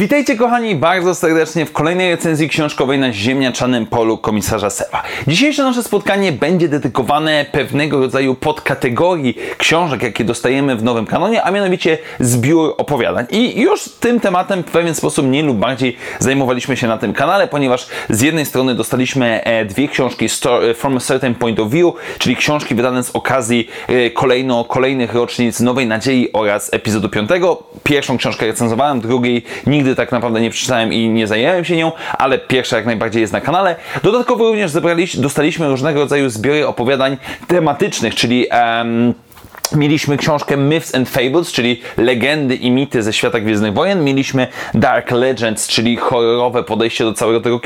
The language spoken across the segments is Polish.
Witajcie kochani bardzo serdecznie w kolejnej recenzji książkowej na ziemniaczanym polu komisarza Sewa. Dzisiejsze nasze spotkanie będzie dedykowane pewnego rodzaju podkategorii książek, jakie dostajemy w nowym kanonie, a mianowicie zbiór opowiadań. I już tym tematem w pewien sposób mniej lub bardziej zajmowaliśmy się na tym kanale, ponieważ z jednej strony dostaliśmy e, dwie książki e, From a Certain Point of View, czyli książki wydane z okazji e, kolejno, kolejnych rocznic Nowej Nadziei oraz epizodu 5. Pierwszą książkę recenzowałem, drugiej nigdy nigdy tak naprawdę nie przeczytałem i nie zajęłem się nią, ale pierwsza jak najbardziej jest na kanale. Dodatkowo również zebraliśmy, dostaliśmy różnego rodzaju zbiory opowiadań tematycznych, czyli Mieliśmy książkę Myths and Fables, czyli legendy i mity ze świata Gwiezdnych Wojen. Mieliśmy Dark Legends, czyli horrorowe podejście do całego tego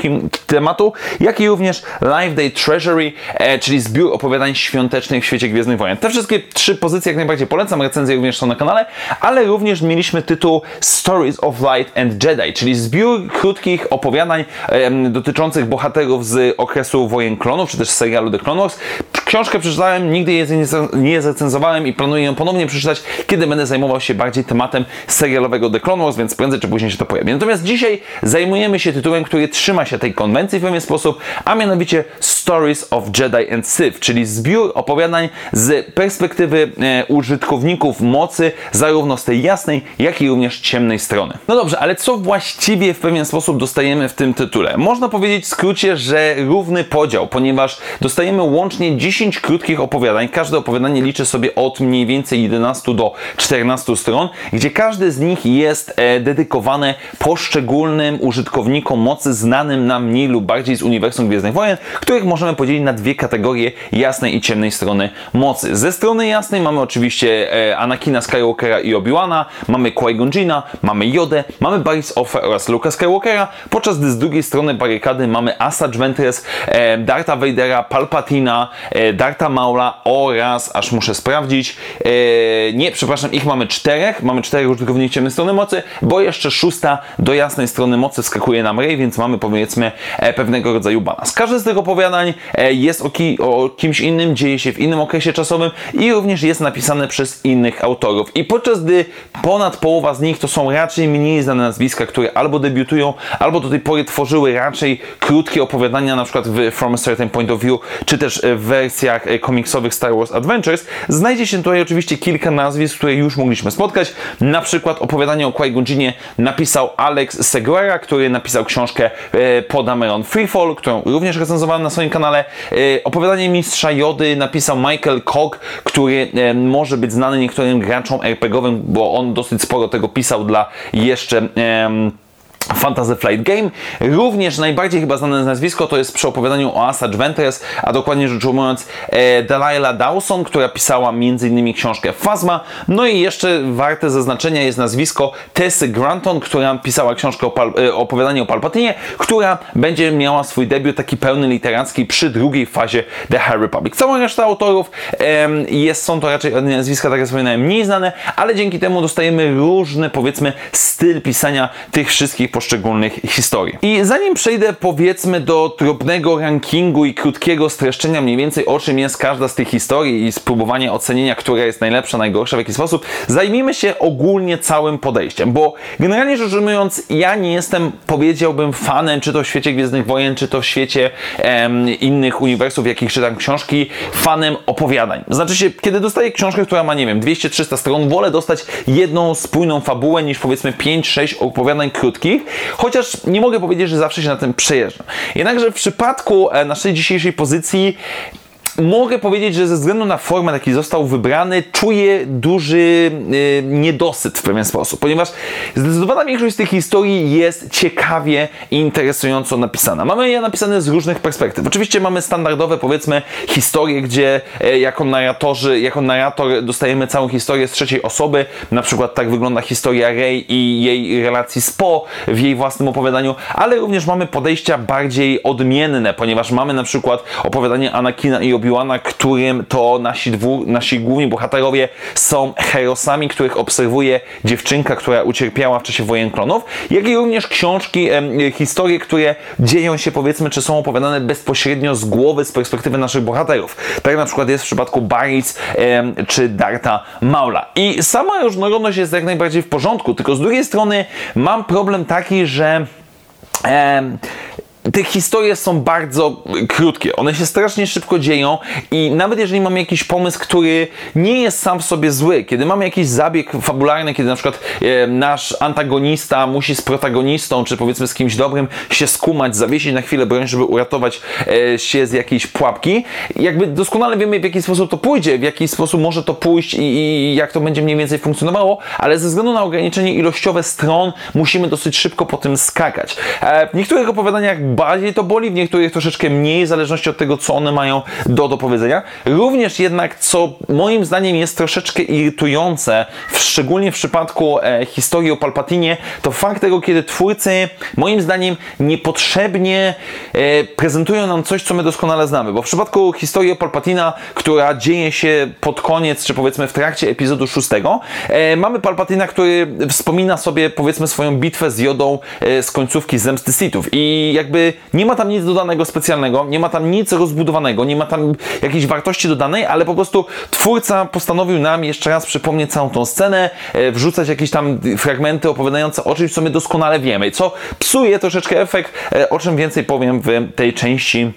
tematu, jak i również Live Day Treasury, e, czyli zbiór opowiadań świątecznych w świecie Gwiezdnych Wojen. Te wszystkie trzy pozycje jak najbardziej polecam, recenzje również są na kanale, ale również mieliśmy tytuł Stories of Light and Jedi, czyli zbiór krótkich opowiadań e, dotyczących bohaterów z okresu wojen klonów, czy też serialu The Clone Wars. Książkę przeczytałem, nigdy jej nie zrecenzowałem i planuję ją ponownie przeczytać, kiedy będę zajmował się bardziej tematem serialowego The Clone Wars, więc prędzej czy później się to pojawi. Natomiast dzisiaj zajmujemy się tytułem, który trzyma się tej konwencji w pewien sposób, a mianowicie Stories of Jedi and Sith, czyli zbiór opowiadań z perspektywy e, użytkowników mocy, zarówno z tej jasnej, jak i również ciemnej strony. No dobrze, ale co właściwie w pewien sposób dostajemy w tym tytule? Można powiedzieć w skrócie, że równy podział, ponieważ dostajemy łącznie 10 krótkich opowiadań. Każde opowiadanie liczy sobie od mniej więcej 11 do 14 stron, gdzie każdy z nich jest e, dedykowany poszczególnym użytkownikom mocy znanym nam mniej lub bardziej z uniwersum Gwiezdnych Wojen, których możemy podzielić na dwie kategorie jasnej i ciemnej strony mocy. Ze strony jasnej mamy oczywiście e, Anakina Skywalkera i Obi-Wana, mamy Qui-Gon mamy Jodę, mamy Baris Offa oraz Luka Skywalkera, podczas gdy z drugiej strony barykady mamy Asajj Ventress, e, Darta Vadera, Palpatina, Darta Maula oraz, aż muszę sprawdzić, e, nie, przepraszam, ich mamy czterech, mamy czterech użytkowników ciemnej strony mocy, bo jeszcze szósta do jasnej strony mocy wskakuje nam Rey, więc mamy powiedzmy e, pewnego rodzaju balans. Każdy z tych opowiadań e, jest o, ki o kimś innym, dzieje się w innym okresie czasowym i również jest napisane przez innych autorów. I podczas gdy ponad połowa z nich to są raczej mniej znane nazwiska, które albo debiutują, albo do tej pory tworzyły raczej krótkie opowiadania, na przykład w From a Certain Point of View, czy też w wersjach komiksowych Star Wars Adventures, znajdzie się tutaj oczywiście kilka nazwisk, które już mogliśmy spotkać. Na przykład opowiadanie o Qui-Gon napisał Alex Seguera, który napisał książkę e, pod Ameron Freefall, którą również recenzowałem na swoim kanale. E, opowiadanie Mistrza Jody napisał Michael Koch, który e, może być znany niektórym graczom RPGowym, bo on dosyć sporo tego pisał dla jeszcze... Fantasy Flight Game. Również najbardziej chyba znane nazwisko to jest przy opowiadaniu o Asajj Ventress, a dokładnie rzecz ujmując e, Delilah Dawson, która pisała m.in. książkę Phasma. No i jeszcze warte zaznaczenia jest nazwisko Tessy Granton, która pisała książkę o Pal e, opowiadanie o Palpatinie, która będzie miała swój debiut taki pełny literacki przy drugiej fazie The High Republic. Cała reszta autorów e, jest, są to raczej nazwiska, tak jak wspominałem, mniej znane, ale dzięki temu dostajemy różny, powiedzmy, styl pisania tych wszystkich poszczególnych historii. I zanim przejdę powiedzmy do drobnego rankingu i krótkiego streszczenia mniej więcej o czym jest każda z tych historii i spróbowania ocenienia, która jest najlepsza, najgorsza, w jaki sposób, zajmijmy się ogólnie całym podejściem, bo generalnie rzecz ujmując, ja nie jestem, powiedziałbym, fanem, czy to w świecie Gwiezdnych Wojen, czy to w świecie em, innych uniwersów, jakich czytam książki, fanem opowiadań. Znaczy się, kiedy dostaję książkę, która ma, nie wiem, 200-300 stron, wolę dostać jedną spójną fabułę niż powiedzmy 5-6 opowiadań krótkich, chociaż nie mogę powiedzieć, że zawsze się na tym przejeżdżam. Jednakże w przypadku e, naszej dzisiejszej pozycji mogę powiedzieć, że ze względu na formę, jaki został wybrany, czuję duży y, niedosyt w pewien sposób, ponieważ zdecydowana większość z tych historii jest ciekawie i interesująco napisana. Mamy je napisane z różnych perspektyw. Oczywiście mamy standardowe, powiedzmy, historie, gdzie y, jako narratorzy, jako narrator dostajemy całą historię z trzeciej osoby. Na przykład tak wygląda historia Rey i jej relacji z Po w jej własnym opowiadaniu, ale również mamy podejścia bardziej odmienne, ponieważ mamy na przykład opowiadanie Anakina i obi Obi-Wana, którym to nasi, dwu, nasi główni bohaterowie są herosami, których obserwuje dziewczynka, która ucierpiała w czasie wojen klonów, jak i również książki, e, historie, które dzieją się powiedzmy, czy są opowiadane bezpośrednio z głowy, z perspektywy naszych bohaterów. Tak na przykład jest w przypadku Barrys e, czy Darta Maula. I sama różnorodność jest jak najbardziej w porządku, tylko z drugiej strony mam problem taki, że te historie są bardzo krótkie. One się strasznie szybko dzieją i nawet jeżeli mamy jakiś pomysł, który nie jest sam w sobie zły, kiedy mamy jakiś zabieg fabularny, kiedy na przykład e, nasz antagonista musi z protagonistą, czy powiedzmy z kimś dobrym się skumać, zawiesić na chwilę broń, żeby uratować e, się z jakiejś pułapki, jakby doskonale wiemy w jaki sposób to pójdzie, w jaki sposób może to pójść i, i jak to będzie mniej więcej funkcjonowało, ale ze względu na ograniczenie ilościowe stron musimy dosyć szybko po tym skakać. E, w niektórych opowiadaniach bardziej to boli, w niektórych troszeczkę mniej, w zależności od tego, co one mają do, do powiedzenia. Również jednak, co moim zdaniem jest troszeczkę irytujące, szczególnie w przypadku e, historii o Palpatinie, to fakt tego, kiedy twórcy, moim zdaniem, niepotrzebnie e, prezentują nam coś, co my doskonale znamy. Bo w przypadku historii o Palpatina, która dzieje się pod koniec, czy powiedzmy w trakcie epizodu szóstego, e, mamy Palpatina, który wspomina sobie, powiedzmy, swoją bitwę z Jodą e, z końcówki Zemsty Sithów. I jakby nie ma tam nic dodanego specjalnego, nie ma tam nic rozbudowanego, nie ma tam jakiejś wartości dodanej, ale po prostu twórca postanowił nam jeszcze raz przypomnieć całą tą scenę, e, wrzucać jakieś tam fragmenty opowiadające o czymś, co my doskonale wiemy, co psuje troszeczkę efekt, e, o czym więcej powiem w tej części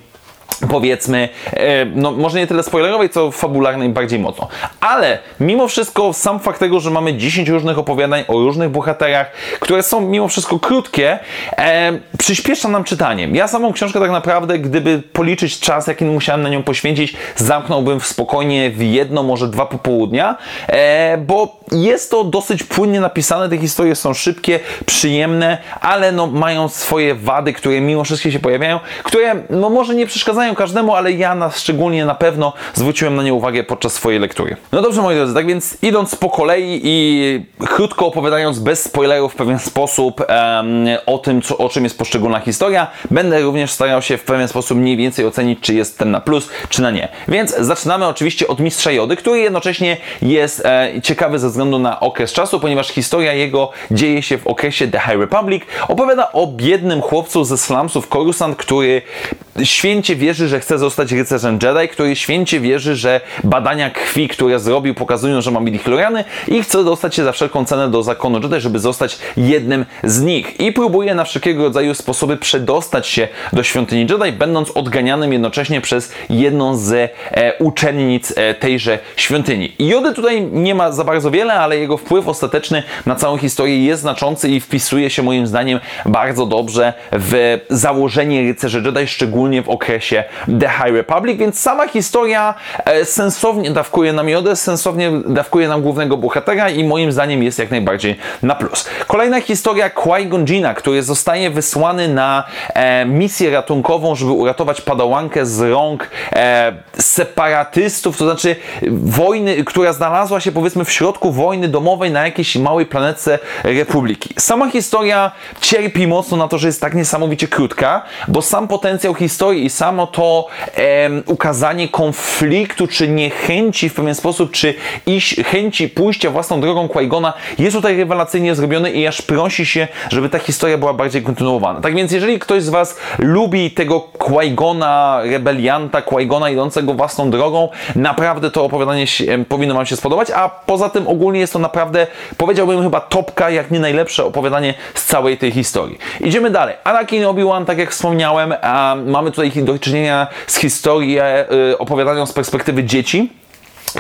powiedzmy, e, no może nie tyle spoilerowej, co fabularnej bardziej mocno. Ale mimo wszystko sam fakt tego, że mamy 10 różnych opowiadań o różnych bohaterach, które są mimo wszystko krótkie, e, przyspiesza nam czytanie. Ja samą książkę tak naprawdę, gdyby policzyć czas, jaki musiałem na nią poświęcić, zamknąłbym w spokojnie w jedno, może dwa popołudnia, e, bo jest to dosyć płynnie napisane, te historie są szybkie, przyjemne, ale no mają swoje wady, które mimo wszystko się pojawiają, które no może nie przeszkadzają każdemu, ale ja na, szczególnie na pewno zwróciłem na nie uwagę podczas swojej lektury. No dobrze moi drodzy, tak więc idąc po kolei i krótko opowiadając bez spoilerów w pewien sposób o tym, co, o czym jest poszczególna historia, będę również starał się w pewien sposób mniej więcej ocenić, czy jest ten na plus, czy na nie. Więc zaczynamy oczywiście od Mistrza Jody, który jednocześnie jest e, ciekawy ze względu na okres czasu, ponieważ historia jego dzieje się w okresie The High Republic. Opowiada o biednym chłopcu ze slumsów Coruscant, który święcie wierzy że chce zostać rycerzem Jedi, który święcie wierzy, że badania krwi, które zrobił, pokazują, że ma midichloriany i chce dostać się za wszelką cenę do zakonu Jedi, żeby zostać jednym z nich. I próbuje na wszelkiego rodzaju sposoby przedostać się do świątyni Jedi, będąc odganianym jednocześnie przez jedną z e, uczennic e, tejże świątyni. Jody tutaj nie ma za bardzo wiele, ale jego wpływ ostateczny na całą historię jest znaczący i wpisuje się moim zdaniem bardzo dobrze w założenie rycerzy Jedi, szczególnie w okresie The High Republic, więc sama historia e, sensownie dawkuje nam Jodę, sensownie dawkuje nam głównego bohatera i moim zdaniem jest jak najbardziej na plus. Kolejna historia Qui-Gon Jina, który zostaje wysłany na e, misję ratunkową, żeby uratować padałankę z rąk e, separatystów, to znaczy wojny, która znalazła się powiedzmy w środku wojny domowej na jakiejś małej planetce Republiki. Sama historia cierpi mocno na to, że jest tak niesamowicie krótka, bo sam potencjał historii i samo to ukazanie konfliktu, czy niechęci w pewien sposób, czy iść, chęci pójścia własną drogą Qui-Gona jest tutaj rewelacyjnie zrobione i aż prosi się, żeby ta historia była bardziej kontynuowana. Tak więc jeżeli ktoś z Was lubi tego Qui-Gona, rebelianta, Qui-Gona idącego własną drogą, naprawdę to opowiadanie się, powinno Wam się spodobać, a poza tym ogólnie jest to naprawdę, powiedziałbym chyba topka, jak nie najlepsze opowiadanie z całej tej historii. Idziemy dalej. Anakin Obi-Wan, tak jak wspomniałem, mamy tutaj do czynienia czynienia z historią y, opowiadaną z perspektywy dzieci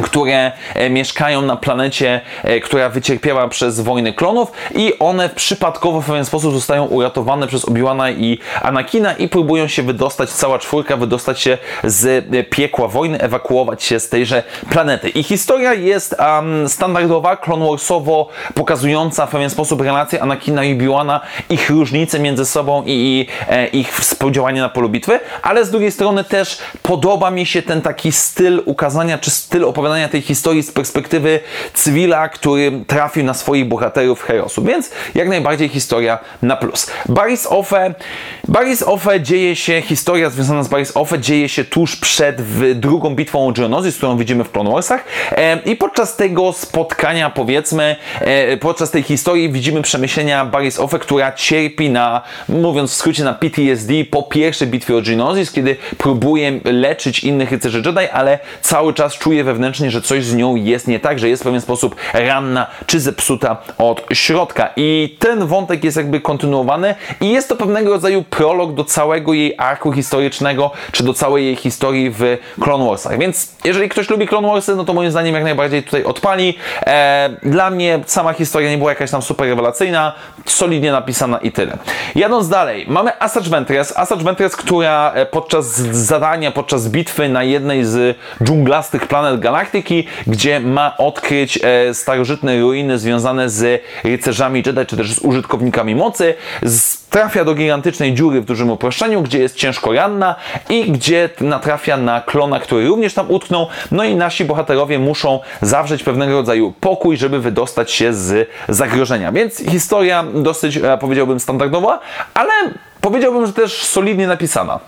które e, mieszkają na planecie, e, która wycierpiała przez wojny klonów i one przypadkowo w pewien sposób zostają uratowane przez Obi-Wana i Anakina i próbują się wydostać, cała czwórka wydostać się z e, piekła wojny, ewakuować się z tejże planety. I historia jest um, standardowa, Clone Warsowo pokazująca w pewien sposób relacje Anakina i Obi-Wana, ich różnice między sobą i, i e, ich współdziałanie na polu bitwy, ale z drugiej strony też podoba mi się ten taki styl ukazania, czy styl opowiadania opowiadania tej historii z perspektywy cywila, który trafił na swoich bohaterów Herosu. Więc jak najbardziej historia na plus. Baris Ofe, Baris Ofe dzieje się, historia związana z Baris Ofe dzieje się tuż przed drugą bitwą o Geonosis, którą widzimy w Clone Warsach e, i podczas tego spotkania, powiedzmy, e, podczas tej historii widzimy przemyślenia Baris Ofe, która cierpi na, mówiąc w skrócie, na PTSD po pierwszej bitwie o Geonosis, kiedy próbuje leczyć innych rycerzy Jedi, ale cały czas czuje wewnętrznie, że coś z nią jest nie tak, że jest w pewien sposób ranna czy zepsuta od środka. I ten wątek jest jakby kontynuowany i jest to pewnego rodzaju prolog do całego jej arku historycznego, czy do całej jej historii w Clone Warsach. Więc jeżeli ktoś lubi Clone Warsy, no to moim zdaniem jak najbardziej tutaj odpali. E, dla mnie sama historia nie była jakaś tam super rewelacyjna, solidnie napisana i tyle. Jadąc dalej, mamy Asajj Ventress. Asajj Ventress, która e, podczas zadania, podczas bitwy na jednej z dżunglastych planet galaktyki, gdzie ma odkryć e, starożytne ruiny związane z rycerzami Jedi, czy też z użytkownikami mocy, trafia do gigantycznej dziury w dużym uproszczeniu, gdzie jest ciężko ranna i gdzie natrafia na klona, który również tam utknął. No i nasi bohaterowie muszą zawrzeć pewnego rodzaju pokój, żeby wydostać się z zagrożenia. Więc historia dosyć, e, powiedziałbym, standardowa, ale powiedziałbym, że też solidnie napisana.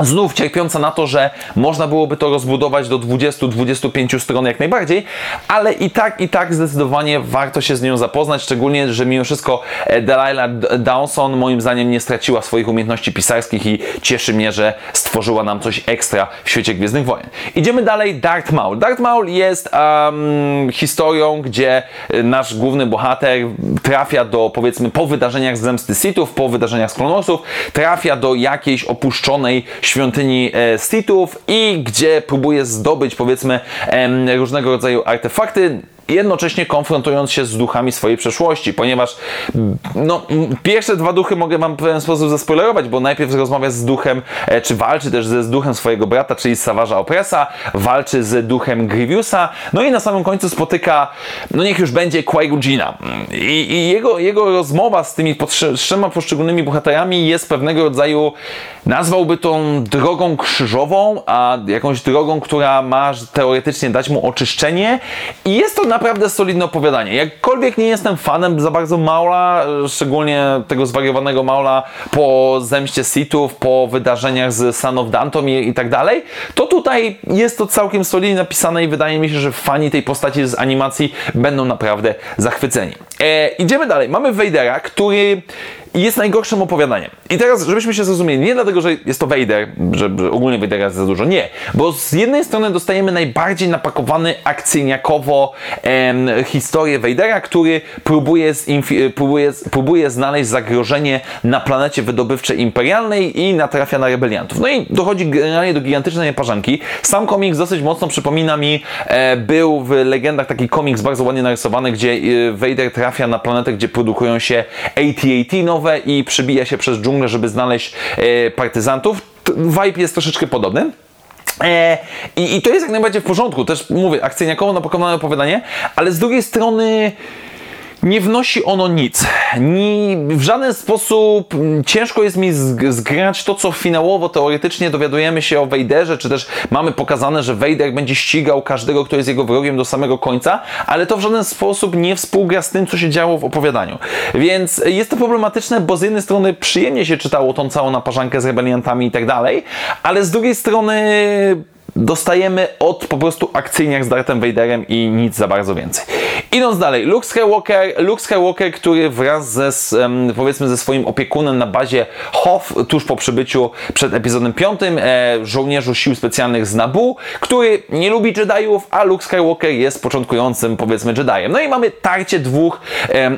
Znów cierpiąca na to, że można byłoby to rozbudować do 20-25 stron jak najbardziej, ale i tak, i tak zdecydowanie warto się z nią zapoznać, szczególnie, że mimo wszystko e, Delilah Dawson moim zdaniem nie straciła swoich umiejętności pisarskich i cieszy mnie, że stworzyła nam coś ekstra w świecie Gwiezdnych Wojen. Idziemy dalej, Darth Maul. Darth Maul jest um, historią, gdzie e, nasz główny bohater trafia do, powiedzmy, po wydarzeniach z Zemsty Sithów, po wydarzeniach z Klonosów, trafia do jakiejś opuszczonej świątyni e, Sithów i gdzie próbuje zdobyć powiedzmy różnego rodzaju artefakty jednocześnie konfrontując się z duchami swojej przeszłości, ponieważ no, pierwsze dwa duchy mogę Wam w pewien sposób zaspoilerować, bo najpierw rozmawia z duchem, e, czy walczy też ze, z duchem swojego brata, czyli Savage'a Opressa, walczy z duchem Grievousa, no i na samym końcu spotyka, no niech już będzie qui I, I, jego, jego rozmowa z tymi trzema poszczególnymi bohaterami jest pewnego rodzaju, nazwałby tą drogą krzyżową, a jakąś drogą, która ma teoretycznie dać mu oczyszczenie. I jest to na naprawdę solidne opowiadanie. Jakkolwiek nie jestem fanem za bardzo Maula, szczególnie tego zwariowanego Maula po zemście Sithów, po wydarzeniach z Son of Danton i, i tak dalej, to tutaj jest to całkiem solidnie napisane i wydaje mi się, że fani tej postaci z animacji będą naprawdę zachwyceni. E, idziemy dalej. Mamy Vadera, który jest najgorszym opowiadaniem. I teraz, żebyśmy się zrozumieli, nie dlatego, że jest to Vader, że, że ogólnie Vadera jest za dużo, nie. Bo z jednej strony dostajemy najbardziej napakowany akcyjniakowo em, historię Vadera, który próbuje, próbuje, próbuje znaleźć zagrożenie na planecie wydobywczej imperialnej i natrafia na rebeliantów. No i dochodzi generalnie do gigantycznej parzanki. Sam komiks dosyć mocno przypomina mi, e, był w legendach taki komiks bardzo ładnie narysowany, gdzie e, Vader trafia na planetę, gdzie produkują się AT-AT nowe i przybija się przez dżunglę, żeby znaleźć e, partyzantów. Vibe jest troszeczkę podobny. E, i, I to jest jak najbardziej w porządku. Też mówię, akcyjniakowo napakowane opowiadanie, ale z drugiej strony nie wnosi ono nic. Ni, w żaden sposób ciężko jest mi zgrać to, co finałowo teoretycznie dowiadujemy się o Vaderze, czy też mamy pokazane, że Vader będzie ścigał każdego, kto jest jego wrogiem do samego końca, ale to w żaden sposób nie współgra z tym, co się działo w opowiadaniu. Więc jest to problematyczne, bo z jednej strony przyjemnie się czytało tą całą naparzankę z rebeliantami i tak dalej, ale z drugiej strony dostajemy od po prostu akcyjniach z Darthem Vaderem i nic za bardzo więcej. Idąc dalej, Luke Skywalker, Luke Skywalker, który wraz ze, powiedzmy, ze swoim opiekunem na bazie Hoth, tuż po przybyciu przed epizodem 5, e, żołnierzu sił specjalnych z Nabu, który nie lubi Jediów, a Luke Skywalker jest początkującym, powiedzmy, Jediem. No i mamy tarcie dwóch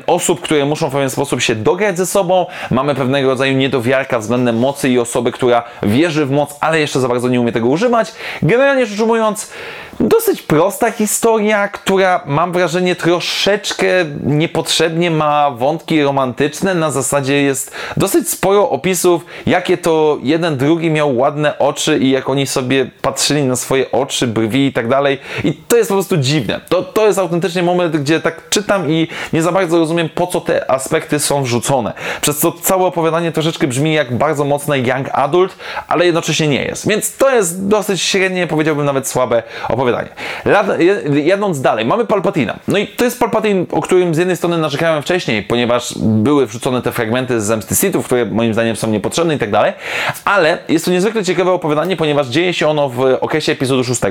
osób, które muszą w pewien sposób się dograć ze sobą. Mamy pewnego rodzaju niedowiarka względem mocy i osoby, która wierzy w moc, ale jeszcze za bardzo nie umie tego używać. Generalnie rzecz ujmując, dosyć prosta historia, która mam wrażenie troszeczkę niepotrzebnie ma wątki romantyczne. Na zasadzie jest dosyć sporo opisów, jakie to jeden drugi miał ładne oczy i jak oni sobie patrzyli na swoje oczy, brwi i tak dalej. I to jest po prostu dziwne. To, to jest autentycznie moment, gdzie tak czytam i nie za bardzo rozumiem, po co te aspekty są wrzucone. Przez co całe opowiadanie troszeczkę brzmi jak bardzo mocne young adult, ale jednocześnie nie jest. Więc to jest dosyć średnie, powiedziałbym nawet słabe opowiadanie opowiadanie. Jadąc dalej, mamy Palpatina. No i to jest Palpatin, o którym z jednej strony narzekałem wcześniej, ponieważ były wrzucone te fragmenty z Zemsty Sithów, które moim zdaniem są niepotrzebne i tak dalej, ale jest to niezwykle ciekawe opowiadanie, ponieważ dzieje się ono w okresie epizodu 6.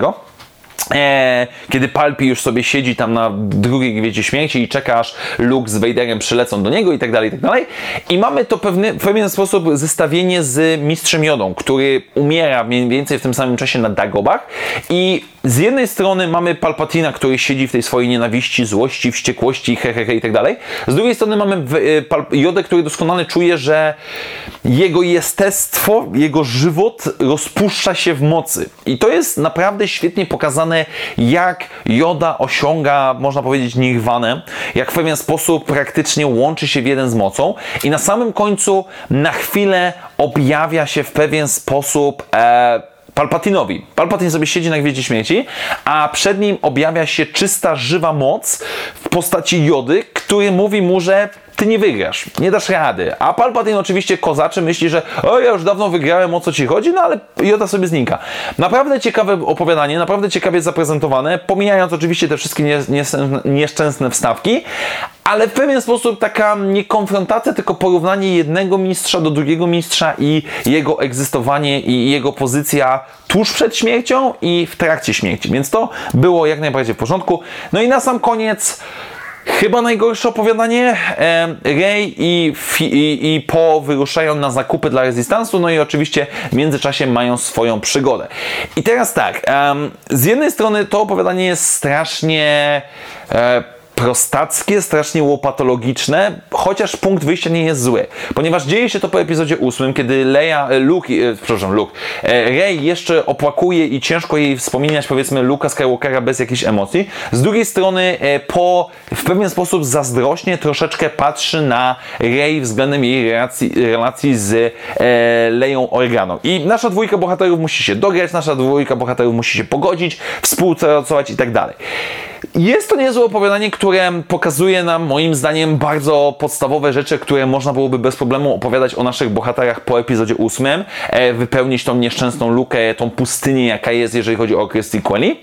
E, kiedy Palpi już sobie siedzi tam na drugiej gwieździe śmierci i czeka aż Luke z Vaderem przylecą do niego i tak dalej, i tak dalej. I mamy to pewny, w pewien sposób zestawienie z Mistrzem Jodą, który umiera mniej więcej w tym samym czasie na Dagobach i z jednej strony mamy Palpatina, który siedzi w tej swojej nienawiści, złości, wściekłości, hehehe he, he, i tak dalej. Z drugiej strony mamy e, Jodę, który doskonale czuje, że jego jestestwo, jego żywot rozpuszcza się w mocy. I to jest naprawdę świetnie pokazane, jak Joda osiąga, można powiedzieć, nirwanę, jak w pewien sposób praktycznie łączy się w jeden z mocą i na samym końcu na chwilę objawia się w pewien sposób e, Palpatinowi. Palpatin sobie siedzi na Gwieździe Śmieci, a przed nim objawia się czysta, żywa moc w postaci Jody, który mówi mu, że ty nie wygrasz, nie dasz rady. A Palpatine oczywiście kozaczy myśli, że o, ja już dawno wygrałem, o co ci chodzi, no ale Yoda sobie znika. Naprawdę ciekawe opowiadanie, naprawdę ciekawie zaprezentowane, pomijając oczywiście te wszystkie nie, nie, nieszczęsne wstawki, ale w pewien sposób taka nie konfrontacja, tylko porównanie jednego mistrza do drugiego mistrza i jego egzystowanie i jego pozycja tuż przed śmiercią i w trakcie śmierci. Więc to było jak najbardziej w porządku. No i na sam koniec Chyba najgorsze opowiadanie. Rey i, i, i Po wyruszają na zakupy dla Rezystansu, no i oczywiście w międzyczasie mają swoją przygodę. I teraz tak, z jednej strony to opowiadanie jest strasznie e, prostackie, strasznie łopatologiczne, chociaż punkt wyjścia nie jest zły, ponieważ dzieje się to po epizodzie ósmym, kiedy Leia, e, Luke, e, przepraszam, Luke, e, Rey jeszcze opłakuje i ciężko jej wspominać powiedzmy Luka Skywalkera bez jakichś emocji. Z drugiej strony e, po w pewien sposób zazdrośnie troszeczkę patrzy na Rey względem jej relacji, relacji z e, Leją Organo. I nasza dwójka bohaterów musi się dograć, nasza dwójka bohaterów musi się pogodzić, współpracować i tak dalej. Jest to niezłe opowiadanie, które pokazuje nam, moim zdaniem, bardzo podstawowe rzeczy, które można byłoby bez problemu opowiadać o naszych bohaterach po epizodzie ósmym, e, wypełnić tą nieszczęsną lukę, tą pustynię, jaka jest, jeżeli chodzi o Christy Quelly.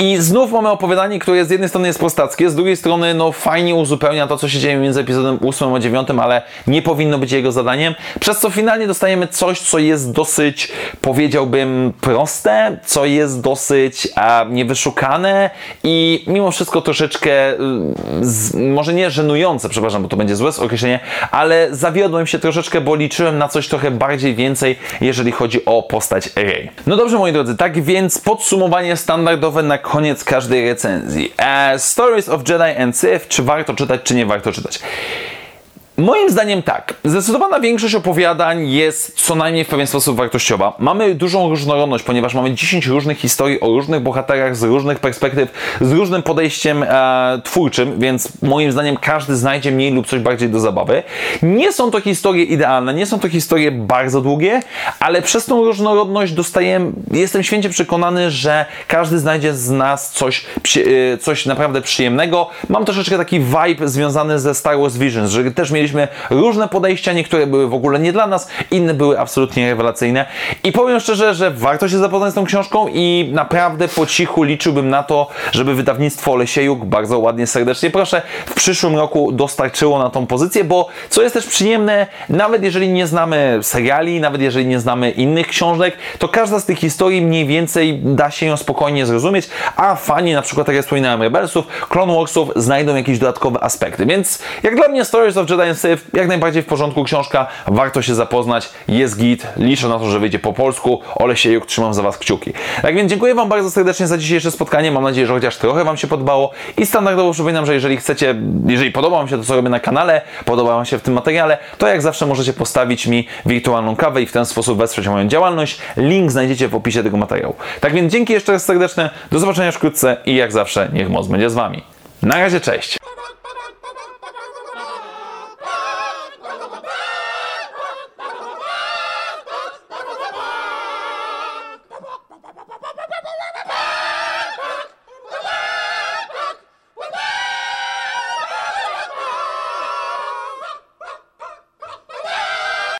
I znów mamy opowiadanie, które z jednej strony jest prostackie, z drugiej strony no fajnie uzupełnia to, co się dzieje między epizodem 8 a 9, ale nie powinno być jego zadaniem. Przez co finalnie dostajemy coś, co jest dosyć, powiedziałbym, proste, co jest dosyć a, niewyszukane i mimo wszystko troszeczkę, y, z, może nie żenujące, przepraszam, bo to będzie złe określenie, ale zawiodłem się troszeczkę, bo liczyłem na coś trochę bardziej więcej, jeżeli chodzi o postać Rey. No dobrze, moi drodzy, tak więc podsumowanie standardowe na koniec każdej recenzji. E, Stories of Jedi and Sith, czy warto czytać, czy nie warto czytać. Moim zdaniem tak. Zdecydowana większość opowiadań jest co najmniej w pewien sposób wartościowa. Mamy dużą różnorodność, ponieważ mamy 10 różnych historii o różnych bohaterach z różnych perspektyw, z różnym podejściem e, twórczym, więc moim zdaniem każdy znajdzie mniej lub coś bardziej do zabawy. Nie są to historie idealne, nie są to historie bardzo długie, ale przez tą różnorodność dostaję, jestem święcie przekonany, że każdy znajdzie z nas coś, e, coś naprawdę przyjemnego. Mam troszeczkę taki vibe związany ze Star Wars Visions, że też mieliśmy mieliśmy różne podejścia, niektóre były w ogóle nie dla nas, inne były absolutnie rewelacyjne. I powiem szczerze, że warto się zapoznać z tą książką i naprawdę po cichu liczyłbym na to, żeby wydawnictwo Lesiejuk, bardzo ładnie, serdecznie proszę, w przyszłym roku dostarczyło na tą pozycję, bo co jest też przyjemne, nawet jeżeli nie znamy seriali, nawet jeżeli nie znamy innych książek, to każda z tych historii mniej więcej da się ją spokojnie zrozumieć, a fani, na przykład tak jak wspominałem, Rebelsów, Clone Warsów znajdą jakieś dodatkowe aspekty. Więc jak dla mnie Stories of Jedi Jak najbardziej w porządku książka, warto się zapoznać, jest git, liczę na to, że wyjdzie po polsku, Olesiejuk, trzymam za Was kciuki. Tak więc dziękuję Wam bardzo serdecznie za dzisiejsze spotkanie, mam nadzieję, że chociaż trochę Wam się podobało i standardowo przypominam, że jeżeli chcecie, jeżeli podoba Wam się to, co robię na kanale, podoba Wam się w tym materiale, to jak zawsze możecie postawić mi wirtualną kawę i w ten sposób wesprzeć moją działalność. Link znajdziecie w opisie tego materiału. Tak więc dzięki jeszcze raz serdeczne, do zobaczenia wkrótce i jak zawsze niech moc będzie z Wami. Na razie, cześć!